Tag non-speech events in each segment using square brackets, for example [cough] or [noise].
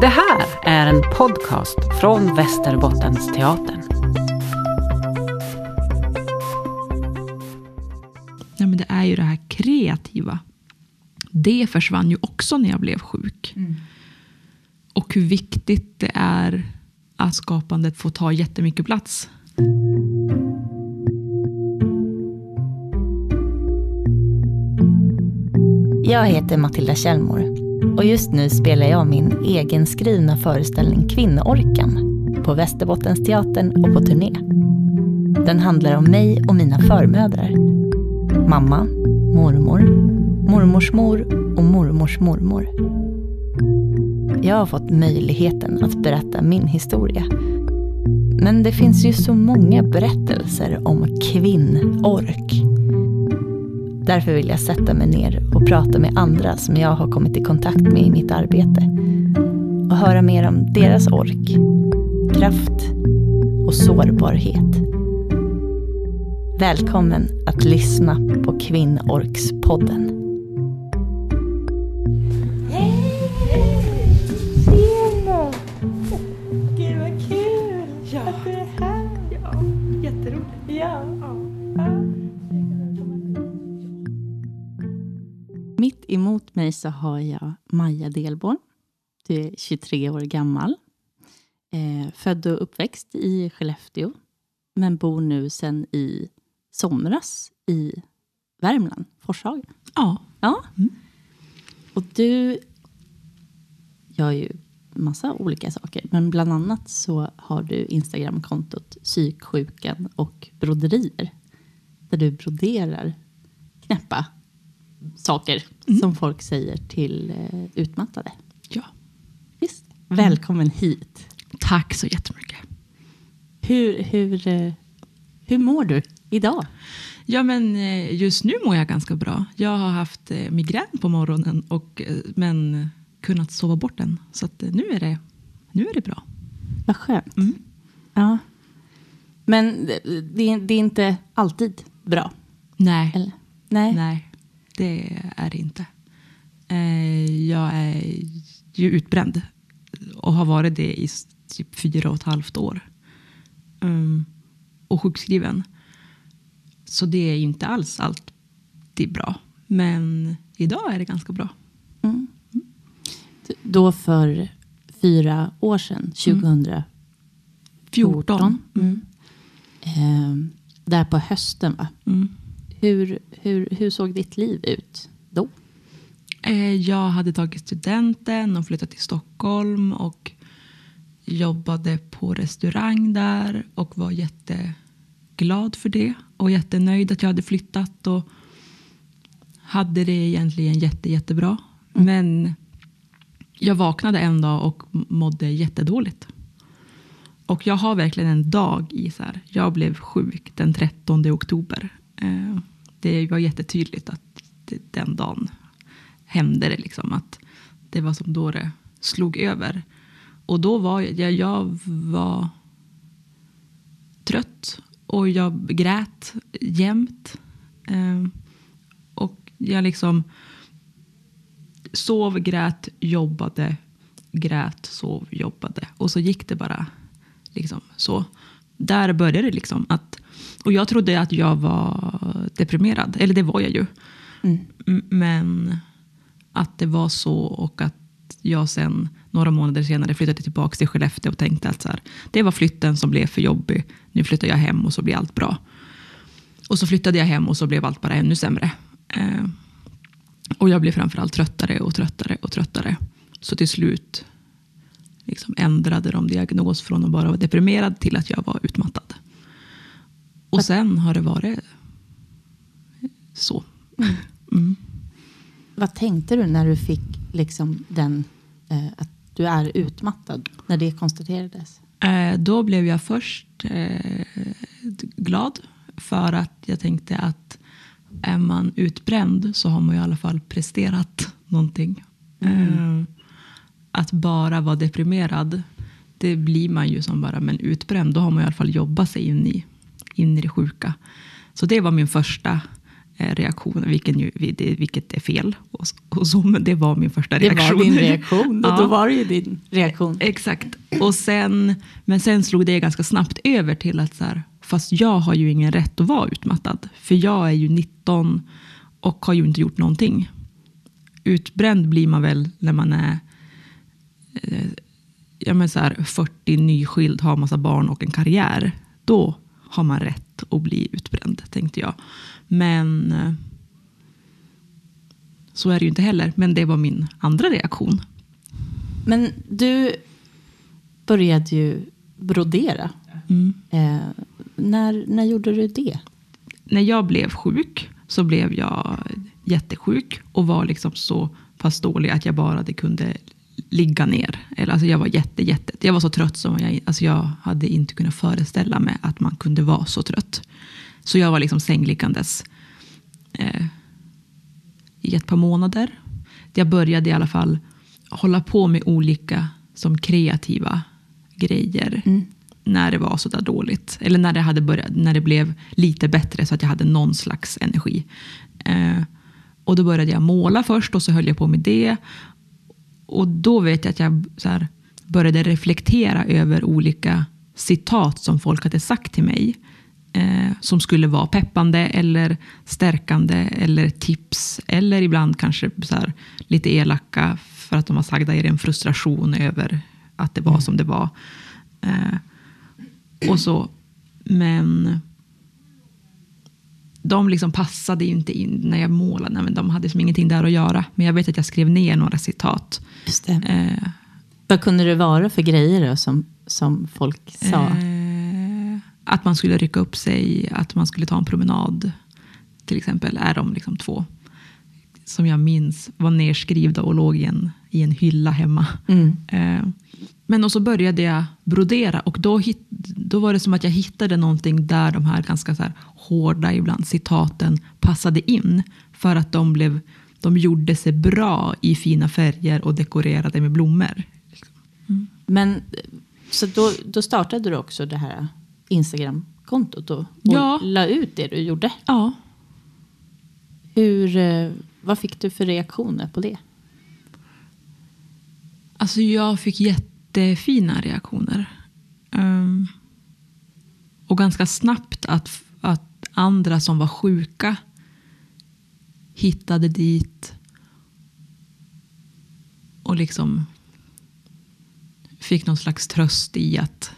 Det här är en podcast från Västerbottens teatern. Ja, men det är ju det här kreativa. Det försvann ju också när jag blev sjuk. Och hur viktigt det är att skapandet får ta jättemycket plats. Jag heter Matilda Kjellmor och just nu spelar jag min egenskrivna föreställning Kvinnoorkan på Västerbottensteatern och på turné. Den handlar om mig och mina förmödrar. Mamma, mormor, mormors mor och mormors mormor. Jag har fått möjligheten att berätta min historia. Men det finns ju så många berättelser om kvinnork. Därför vill jag sätta mig ner och prata med andra som jag har kommit i kontakt med i mitt arbete. Och höra mer om deras ork, kraft och sårbarhet. Välkommen att lyssna på Kvinnorkspodden. Så har jag Maja Delborn. Du är 23 år gammal. Eh, född och uppväxt i Skellefteå. Men bor nu sen i somras i Värmland, Forshaga. Ja, Ja. Mm. Och du gör ju massa olika saker. Men bland annat så har du Instagramkontot Psyksjukan och broderier. Där du broderar knäppa saker som folk säger till eh, utmattade. ja. Visst. Välkommen hit. Tack så jättemycket. Hur, hur, eh, hur mår du idag? Ja, men eh, just nu mår jag ganska bra. Jag har haft migrän på morgonen, och, men kunnat sova bort den. Så nu, är det, nu är det bra. Vad skönt. Mm. Ja. Men det, det är inte alltid bra? Nej. Eller? Nej. Nej, det är det inte. Eh, Jag är ju utbränd och har varit det i typ fyra och ett halvt år. Mm. Och sjukskriven. Så det är inte alls alltid bra. Men idag är det ganska bra. Mm. Då för fyra år sedan, 2014. 14. Mm. Eh, där på hösten, va? Mm. Hur, hur, hur såg ditt liv ut då? Eh, Jag hade tagit studenten och flyttat till Stockholm och jobbade på restaurang där och var jätteglad för det och jättenöjd att jag hade flyttat och hade det egentligen jätte, jättebra. Men jag vaknade en dag och mådde jättedåligt. Och jag har verkligen en dag i så här. Jag blev sjuk den 13 oktober. Eh, det var jättetydligt att den dagen hände det liksom. Att det var som då det slog över. Och då var jag, jag, var trött och jag grät jämt. Eh, och jag liksom sov, grät, jobbade, grät, sov, jobbade. Och så gick det bara liksom så. Där började det liksom. Att, och jag trodde att jag var deprimerad. Eller det var jag ju. Mm. Men att det var så och att jag sen några månader senare flyttade tillbaka till Skellefteå och tänkte att så här, det var flytten som blev för jobbig. Nu flyttar jag hem och så blir allt bra. Och så flyttade jag hem och så blev allt bara ännu sämre. Eh, och jag blev framförallt tröttare och tröttare och tröttare. Så till slut liksom ändrade de diagnos från att bara vara deprimerad till att jag var utmattad. Och sen har det varit så. Mm. Vad tänkte du när du fick liksom den, eh, att du är utmattad, när det konstaterades? Eh, då blev jag först eh, glad för att jag tänkte att är man utbränd så har man i alla fall presterat någonting. Eh, att bara vara deprimerad, det blir man ju som bara, men utbränd, då har man i alla fall jobbat sig in i, in i det sjuka. Så det var min första eh, reaktion, vilken ju, det- vilket är fel. Och, och men det var min första Det reaktion. var din reaktion [laughs] och Ja. då var det ju din reaktion. Exakt. Och sen, men sen slog det ganska snabbt över till att så här, fast jag har ju ingen rätt att vara utmattad. För jag är ju 19 och har ju inte gjort någonting. Utbränd blir man väl när man är eh, ja, men så här, 40, nyskild, har massa barn och en karriär. Då har man rätt att bli utbränd, tänkte jag. Men eh, så är det ju inte heller. Men det var min andra reaktion. Men du började ju brodera. Mm. Eh, när, när gjorde du det? när jag blev sjuk så blev jag jättesjuk och var liksom så pass dålig att jag bara kunde ligga ner. Eller, alltså jag var jätte, jätte, jag var så trött som jag, alltså jag hade inte kunnat föreställa mig att man kunde vara så trött. Så jag var liksom sängliggandes eh, i ett par månader. Jag började i alla fall hålla på med olika som kreativa grejer när det var så där dåligt. Eller när det, hade börjat, när det blev lite bättre så att jag hade någon slags energi. Eh, och då började jag måla först och så höll jag på med det. Och då vet jag att jag så här, började reflektera över olika citat som folk hade sagt till mig. Eh, som skulle vara peppande eller stärkande eller tips. Eller ibland kanske så här, lite elaka för att de var sagda i en frustration över att det var som det var. Eh, och så. Men de liksom passade ju inte in när jag målade. Men de hade som ingenting där att göra. Men jag vet att jag skrev ner några citat. Just. Eh, Vad kunde det vara för grejer då, som, som folk sa? eh, att man skulle rycka upp sig, att man skulle ta en promenad. Till exempel är de liksom två som jag minns var nerskrivna och låg i en, i en hylla hemma. Mm. Eh, men och så började jag brodera och då, hit, då var det som att jag hittade någonting där de här ganska så här hårda ibland citaten passade in. För att de, blev, de gjorde sig bra i fina färger och dekorerade med blommor. Men så då, då startade du också det här Instagram-kontot och, och Ja. la ut det du gjorde. Ja, Hur, eh, vad fick du för reaktioner på det? alltså jag fick jättefina reaktioner. Um, och ganska snabbt att, att andra som var sjuka hittade dit och liksom fick någon slags tröst i att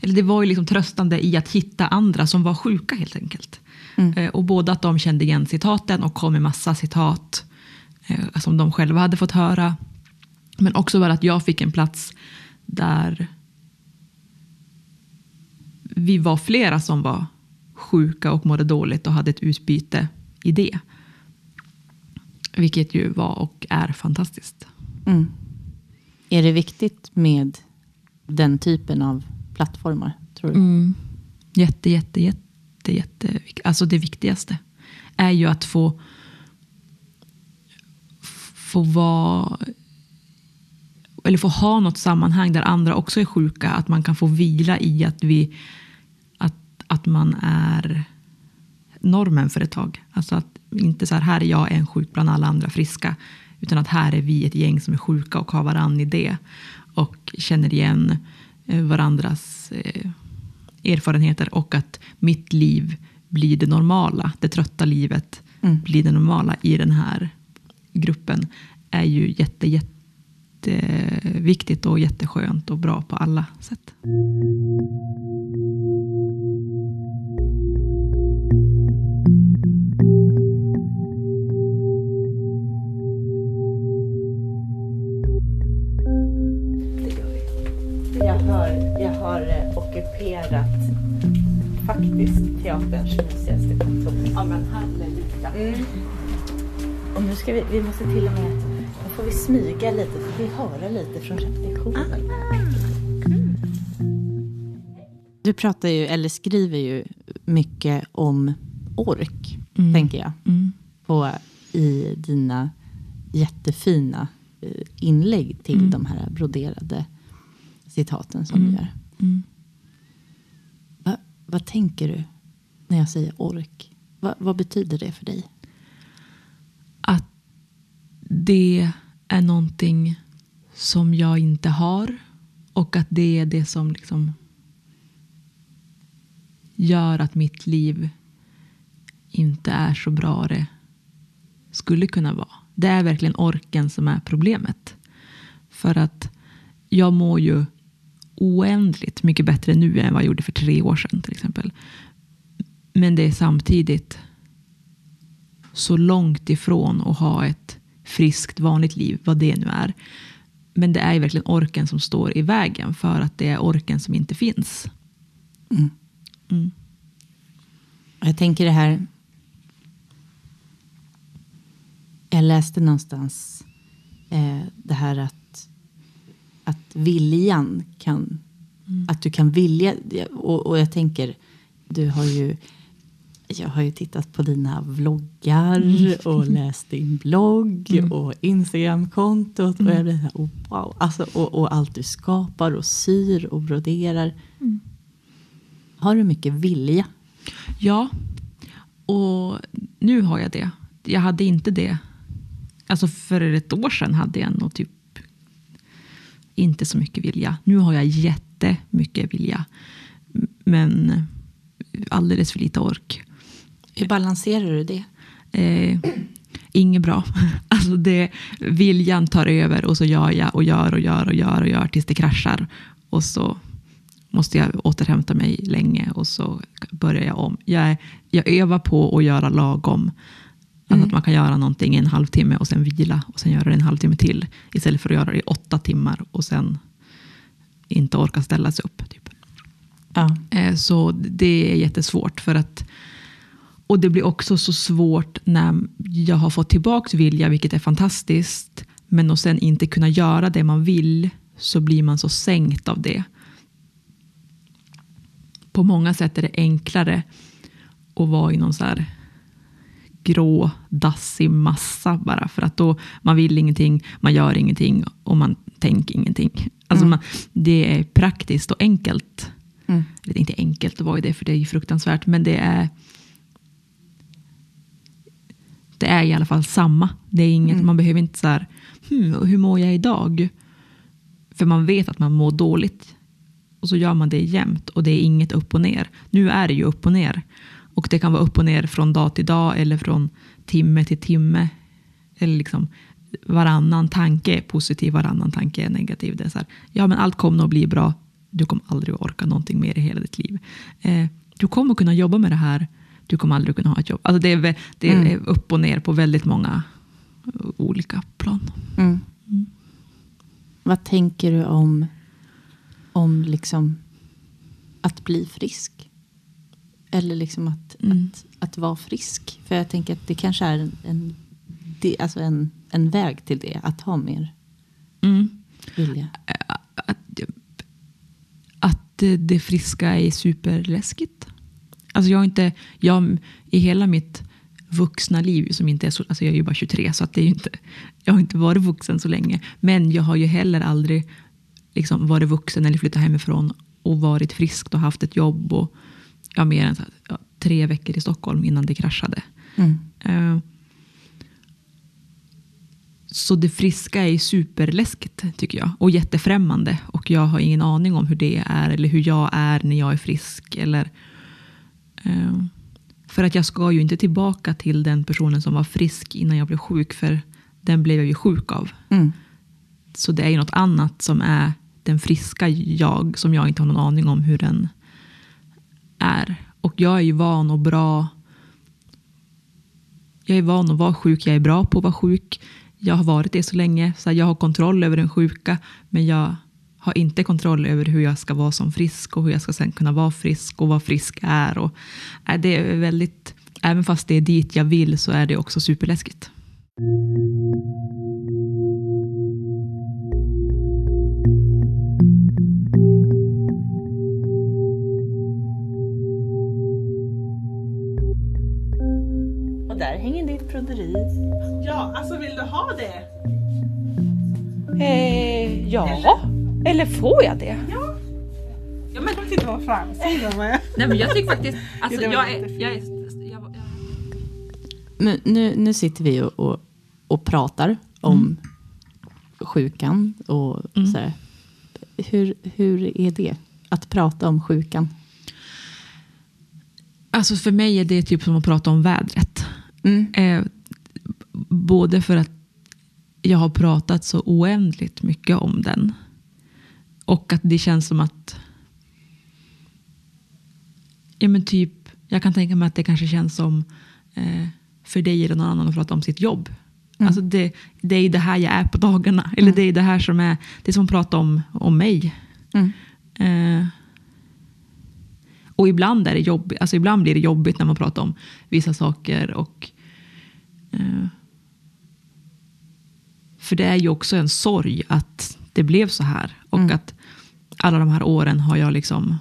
eller det var ju liksom tröstande i att hitta andra som var sjuka helt enkelt. Eh, Och både att de kände igen citaten och kom med massa citat eh, som de själva hade fått höra. Men också bara att jag fick en plats där vi var flera som var sjuka och mådde dåligt och hade ett utbyte i det. Vilket ju var och är fantastiskt. Mm. Är det viktigt med den typen av plattformar? Tror du? Mm. Jätte, jätte, jätte, jätte. Alltså det viktigaste är ju att få få vara eller få ha något sammanhang där andra också är sjuka. Att man kan få vila i att, vi, att, att man är normen för ett tag. Alltså att inte så här, här är jag en sjuk bland alla andra friska. Utan att här är vi ett gäng som är sjuka och har varann i det. Och känner igen eh, varandras eh, erfarenheter. Och att mitt liv blir det normala. Det trötta livet Mm. blir det normala i den här gruppen. Är ju jätte, jätteviktigt och jätteskönt och bra på alla sätt. Faktiskt teaterns mysigaste kontor. Ja men halleluja. Mm. Och nu ska vi, vi måste till och med, nu får vi smyga lite, får vi höra lite från repetitionen. Du pratar ju, eller skriver ju mycket om ork, Mm. tänker jag. Mm. På, I dina jättefina eh, inlägg till Mm. de här broderade citaten som du Mm. gör. Mm. Vad tänker du när jag säger ork? Va, vad betyder det för dig? Att det är någonting som jag inte har och att det är det som liksom gör att mitt liv inte är så bra det skulle kunna vara. Det är verkligen orken som är problemet. För att jag mår ju oändligt mycket bättre nu än vad jag gjorde för tre år sedan till exempel. Men det är samtidigt så långt ifrån att ha ett friskt vanligt liv, vad det nu är. Men det är ju verkligen orken som står i vägen för att det är orken som inte finns. Mm. Mm. Jag tänker det här. Jag läste någonstans eh, det här att, att viljan kan, att du kan vilja, och, och jag tänker, du har ju jag har ju tittat på dina vloggar och läst din blogg [laughs] och Instagramkontot. Och jag blir här, oh, wow. Alltså, och, och allt du skapar och syr och broderar. Har du mycket vilja? Ja, och nu har jag det. Jag hade inte det. Alltså för ett år sedan hade jag nog typ inte så mycket vilja. Nu har jag jättemycket vilja. Men alldeles för lite ork. Hur balanserar du det? Eh, inget bra. [laughs] Alltså det, viljan tar över och så gör jag och gör och gör och gör och gör tills det kraschar. Och så måste jag återhämta mig länge och så börjar jag om. Jag, jag övar på att göra lagom. Alltså att man kan göra någonting i en halvtimme och sen vila och sen göra det en halvtimme till. Istället för att göra det i åtta timmar och sen inte orka ställa sig upp. Typ. Ja. Eh, Så det är jättesvårt. för att Och det blir också så svårt när jag har fått tillbaka vilja, vilket är fantastiskt. Men att sen inte kunna göra det man vill, så blir man så sänkt av det. På många sätt är det enklare att vara i någon så här grå, dassig massa bara. För att då man vill ingenting, man gör ingenting och man tänker ingenting. Alltså man, det är praktiskt och enkelt. Mm. Eller är inte enkelt vara i det, för det är ju fruktansvärt. Men det är det är i alla fall samma. Det är inget, Man behöver inte så här, hmm, hur mår jag idag? För man vet att man mår dåligt. Och så gör man det jämt och det är inget upp och ner. Nu är det ju upp och ner. Och det kan vara upp och ner från dag till dag eller från timme till timme. Eller liksom varannan tanke är positiv, varannan tanke är negativ. Det är så här, ja men allt kommer att bli bra. Du kommer aldrig att orka någonting mer i hela ditt liv. Eh, du kommer att kunna jobba med det här. Du kommer aldrig kunna ha ett jobb. Alltså det är, det är upp och ner på väldigt många olika plan. Mm. Vad tänker du om, om liksom att bli frisk? Eller liksom att, att, att vara frisk? För jag tänker att det kanske är en, en, alltså en, en väg till det, att ha mer Mm. vilja. att, att det- friska är superläskigt. Alltså jag inte, jag, I hela mitt vuxna liv, som inte är så, alltså jag är ju bara 23, så att det är inte, jag har inte varit vuxen så länge. Men jag har ju heller aldrig liksom varit vuxen eller flyttat hemifrån och varit frisk och haft ett jobb. och ja, mer än ja, tre veckor i Stockholm innan det kraschade. Mm. Eh, Så det friska är superläskigt tycker jag. Och jättefrämmande. Och jag har ingen aning om hur det är. Eller hur jag är när jag är frisk. Eller, eh, för att jag ska ju inte tillbaka till den personen som var frisk innan jag blev sjuk. För den blev jag ju sjuk av. Mm. Så det är ju något annat som är den friska jag. Som jag inte har någon aning om hur den är. Och jag är ju van och bra. Jag är van att vara sjuk. Jag är bra på att vara sjuk. Jag har varit det så länge. Så jag har kontroll över den sjuka. Men jag har inte kontroll över hur jag ska vara som frisk. Och hur jag ska sen kunna vara frisk. Och vad frisk är. Och, äh, det är väldigt, även fast det är dit jag vill så är det också superläskigt. Broderi. Ja, alltså vill du ha det? Eh, ja, eller får jag det? Ja, men, Jag vet inte vad framsidan är. nej, men jag tycker faktiskt... [laughs] Alltså, jag, är, jag, är, jag, jag, Men nu, nu sitter vi och, och, och pratar om sjukan och Mm. så här. Hur, hur är det att prata om sjukan? Alltså för mig är det typ som att prata om vädret. Mm. Eh, både för att jag har pratat så oändligt mycket om den. Och att det känns som att... Ja men typ, jag kan tänka mig att det kanske känns som eh, för dig eller någon annan att prata om sitt jobb. Alltså det, det är det här jag är på dagarna. Eller det är det här som är, det är som att prata om, om mig. Mm. Eh, och ibland, är det jobbigt, alltså ibland blir det jobbigt när man pratar om vissa saker. Och, eh, för det är ju också en sorg att det blev så här. Och att alla de här åren har jag liksom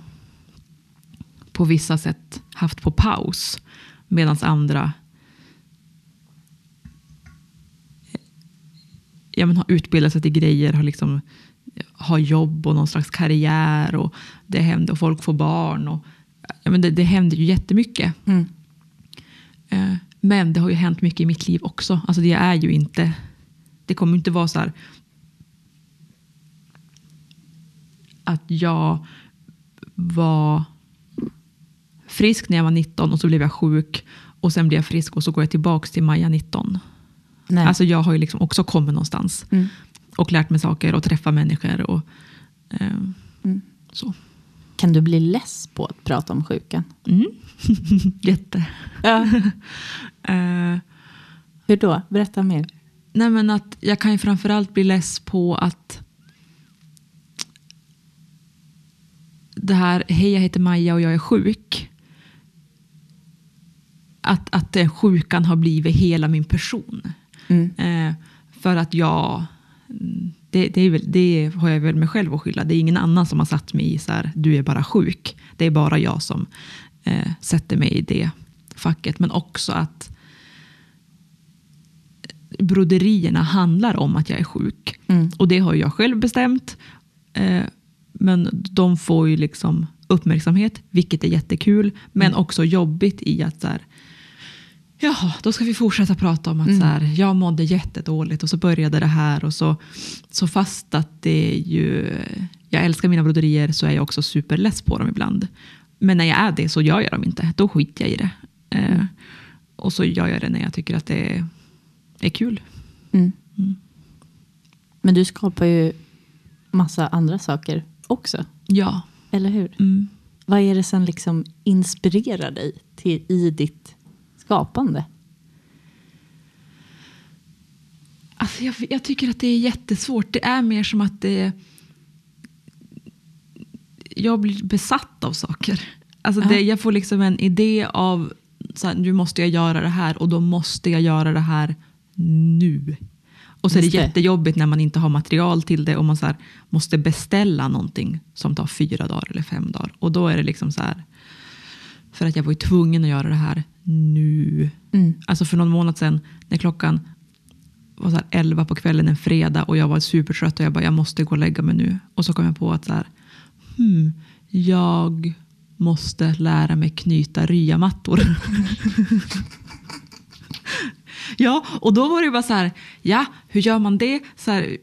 på vissa sätt haft på paus. Medan andra eh, ja, men har utbildat sig till grejer, har, liksom, har jobb och någon slags karriär. Och det händer och folk får barn. Och, men det, det händer ju jättemycket. Mm. Eh, Men det har ju hänt mycket i mitt liv också. Alltså det är ju inte... Det kommer inte vara så här... Att jag var frisk när jag var 19 och så blev jag sjuk. Och sen blev jag frisk och så går jag tillbaka till Maja 19. Nej. Alltså jag har ju liksom också kommit någonstans. Mm. Och lärt mig saker och träffat människor. Och, eh, Mm. så. Kan du bli less på att prata om sjukan? Mm. [laughs] Jätte. [laughs] Eh, Hur då? Berätta mer. Nej men att jag kan ju framförallt bli less på att det här, hej jag heter Maja och jag är sjuk. Att, att den sjukan har blivit hela min person. Mm. Eh, för att jag, mm, det, det, är väl, det har jag väl mig själv att skylla. Det är ingen annan som har satt mig i så här, du är bara sjuk. Det är bara jag som eh, sätter mig i det facket. Men också att broderierna handlar om att jag är sjuk. Mm. Och det har jag själv bestämt. Eh, men de får ju liksom uppmärksamhet, vilket är jättekul. Men också jobbigt i att så här, Jaha, då ska vi fortsätta prata om att så här, jag mådde jättedåligt och så började det här. Och så, så fast att det är ju, jag älskar mina broderier så är jag också superless på dem ibland. Men när jag är det så gör jag dem inte. Då skiter jag i det. Eh, och så gör jag det när jag tycker att det är, är kul. Mm. Men du skapar ju massa andra saker också. Ja. Eller hur? Mm. Vad är det som liksom inspirerar dig till, i ditt skapande? Alltså jag, jag tycker att det är jättesvårt. Det är mer som att det... Jag blir besatt av saker. Alltså det, jag får liksom en idé av så här, nu måste jag göra det här och då måste jag göra det här nu. Och så är det det. jättejobbigt när man inte har material till det och man så här, måste beställa någonting som tar fyra dagar eller fem dagar. Och då är det liksom så här, för att jag var ju tvungen att göra det här nu. Mm. Alltså för någon månad sedan när klockan var så här 11 på kvällen en fredag och jag var supertrött och jag bara jag måste gå och lägga mig nu. Och så kom jag på att så här, hmm, jag måste lära mig knyta ryamattor. [laughs] ja, och då var det bara så här, ja, hur gör man det? Så här,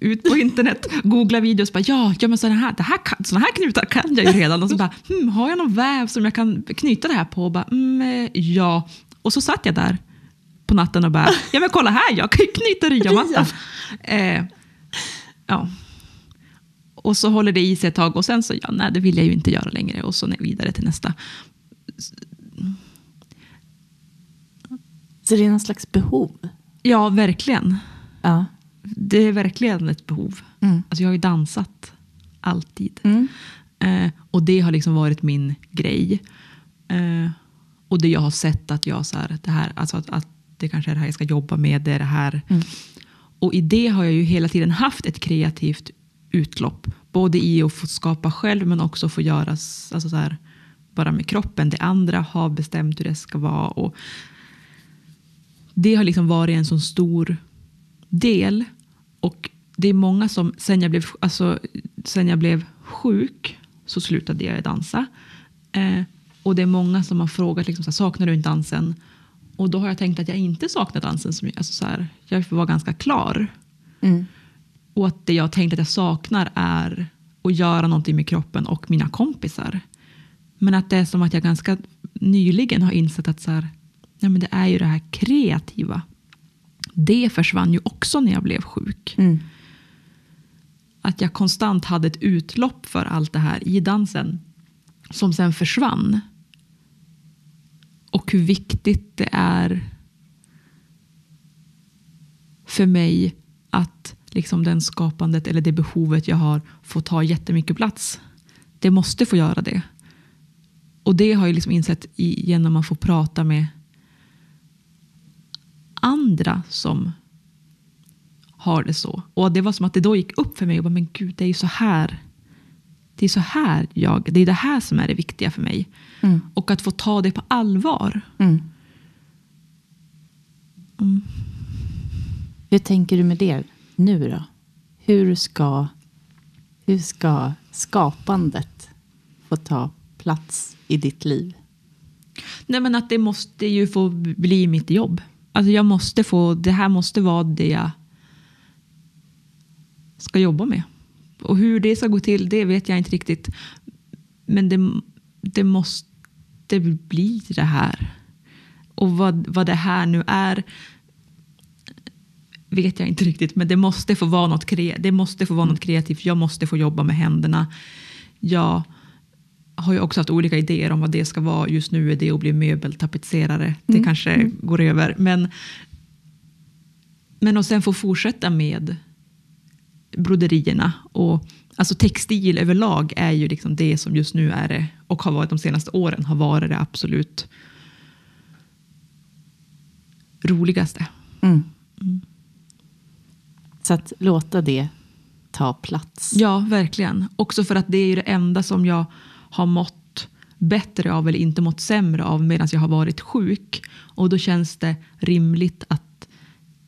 ut på internet, googla videos, bara, ja, ja men sådana här, det här, kan, såna här knutar kan jag ju redan. Och så bara, hmm, har jag någon väv som jag kan knyta det här på? Och bara, mm, eh, ja. Och så satt jag där på natten och bara, ja men kolla här, jag kan ju knyta ryamattan. Eh, ja. Och så håller det i sig ett tag och sen så, ja nej det vill jag ju inte göra längre och så vidare till nästa. Så det är någon slags behov? Ja, verkligen. Ja. Det är verkligen ett behov. Mm. Alltså jag har ju dansat alltid. Mm. Eh, och det har liksom varit min grej. Eh, och det jag har sett att jag så här, det här, alltså att, att det kanske är det här jag ska jobba med, det är det här. Och i det har jag ju hela tiden haft ett kreativt utlopp. Både i att få skapa själv men också få göra alltså så här, bara med kroppen. Det andra har bestämt hur det ska vara. Och det har liksom varit en sån stor del. Och det är många som sen jag blev, alltså, sen jag blev sjuk så slutade jag dansa. Eh, och det är många som har frågat, liksom, så här, saknar du inte dansen? Och då har jag tänkt att jag inte saknar dansen. Som, alltså, så här, jag var ganska klar. Mm. Och att det jag tänkt att jag saknar är att göra någonting med kroppen och mina kompisar. Men att det är som att jag ganska nyligen har insett att så här, nej men det är ju det här kreativa. Det försvann ju också när jag blev sjuk. Mm. Att jag konstant hade ett utlopp för allt det här i dansen som sen försvann. Och hur viktigt det är för mig att liksom den skapandet eller det behovet jag har får ta jättemycket plats. Det måste få göra det. Och det har jag liksom insett i, genom att få prata med andra som har det så. Och det var som att det då gick upp för mig. Och bara, men gud, det är ju så här. Det är så här jag, det är det här som är det viktiga för mig. Mm. Och att få ta det på allvar. Mm. Mm. Hur tänker du med det nu då? Hur ska, hur ska skapandet få ta plats i ditt liv? Nej men att det måste ju få bli mitt jobb. Alltså jag måste få, det här måste vara det jag ska jobba med. Och hur det ska gå till, det vet jag inte riktigt. Men det, det måste bli det här. Och vad, vad det här nu är vet jag inte riktigt. Men det måste få vara något, kre, det måste få vara något kreativt. Jag måste få jobba med händerna. Jag har ju också haft olika idéer om vad det ska vara. Just nu är det att bli möbeltapetserare. Det Mm. kanske går över. Men, men att sen få fortsätta med broderierna. Och, alltså textil överlag är ju liksom det som just nu är det och har varit de senaste åren har varit det absolut roligaste. Mm. Mm. Så att låta det ta plats. Ja, verkligen. Också för att det är ju det enda som jag har mått bättre av eller inte mått sämre av medan jag har varit sjuk. Och då känns det rimligt att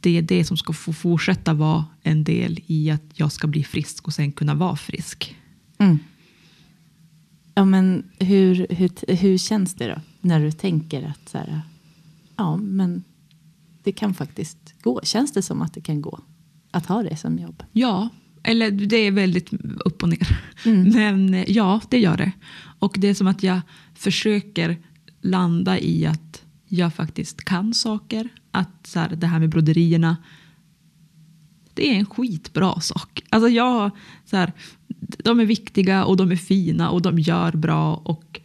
det är det som ska få fortsätta vara en del i att jag ska bli frisk och sen kunna vara frisk. Mm. Ja, men hur, hur, hur känns det då? När du tänker att så här, ja, men det kan faktiskt gå. Känns det som att det kan gå att ha det som jobb? Ja, eller det är väldigt upp och ner. Mm. [laughs] Men eh, ja, det gör det. Och det är som att jag försöker landa i att jag faktiskt kan saker. Att så här, det här med broderierna, det är en skitbra sak. Alltså jag, så här, de är viktiga och de är fina och de gör bra och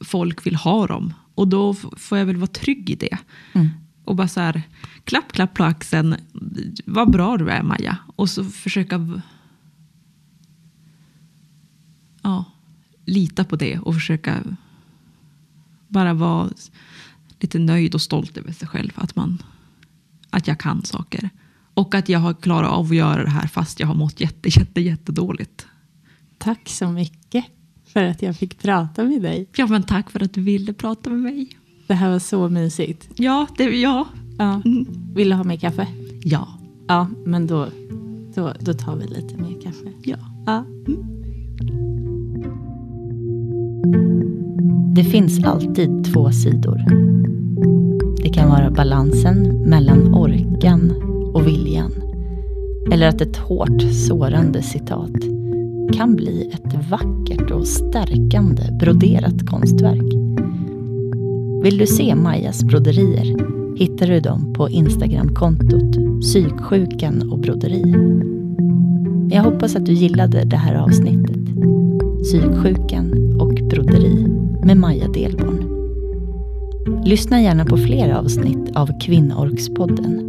folk vill ha dem. Och då får jag väl vara trygg i det. Mm. Och bara så här, klapp, klapp på axeln. Vad bra du är Maja. Och så försöka ja, lita på det och försöka bara vara lite nöjd och stolt över sig själv. Att, man, att jag kan saker. Och att jag har klarat av att göra det här fast jag har mått jätte, jätte, jättedåligt. Tack så mycket för att jag fick prata med dig. Ja, men tack för att du ville prata med mig. Det här var så mysigt. Ja, det, ja, Ja. Mm. Vill du ha mer kaffe? ja, Ja, men då, då, då tar vi lite mer kaffe. ja. Ja. Det finns alltid två sidor. Det kan vara balansen mellan orkan och viljan. Eller att ett hårt sårande citat kan bli ett vackert och stärkande broderat konstverk. Vill du se Majas broderier hittar du dem på Instagramkontot psyksjukan och broderi. Jag hoppas att du gillade det här avsnittet. Psyksjukan och broderi med Maja Delborn. Lyssna gärna på fler avsnitt av Kvinnorkspodden.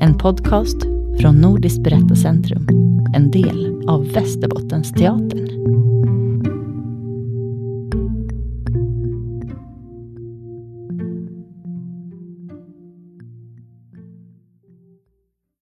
En podcast från Nordiskt berättarcentrum, en del av Västerbottensteatern.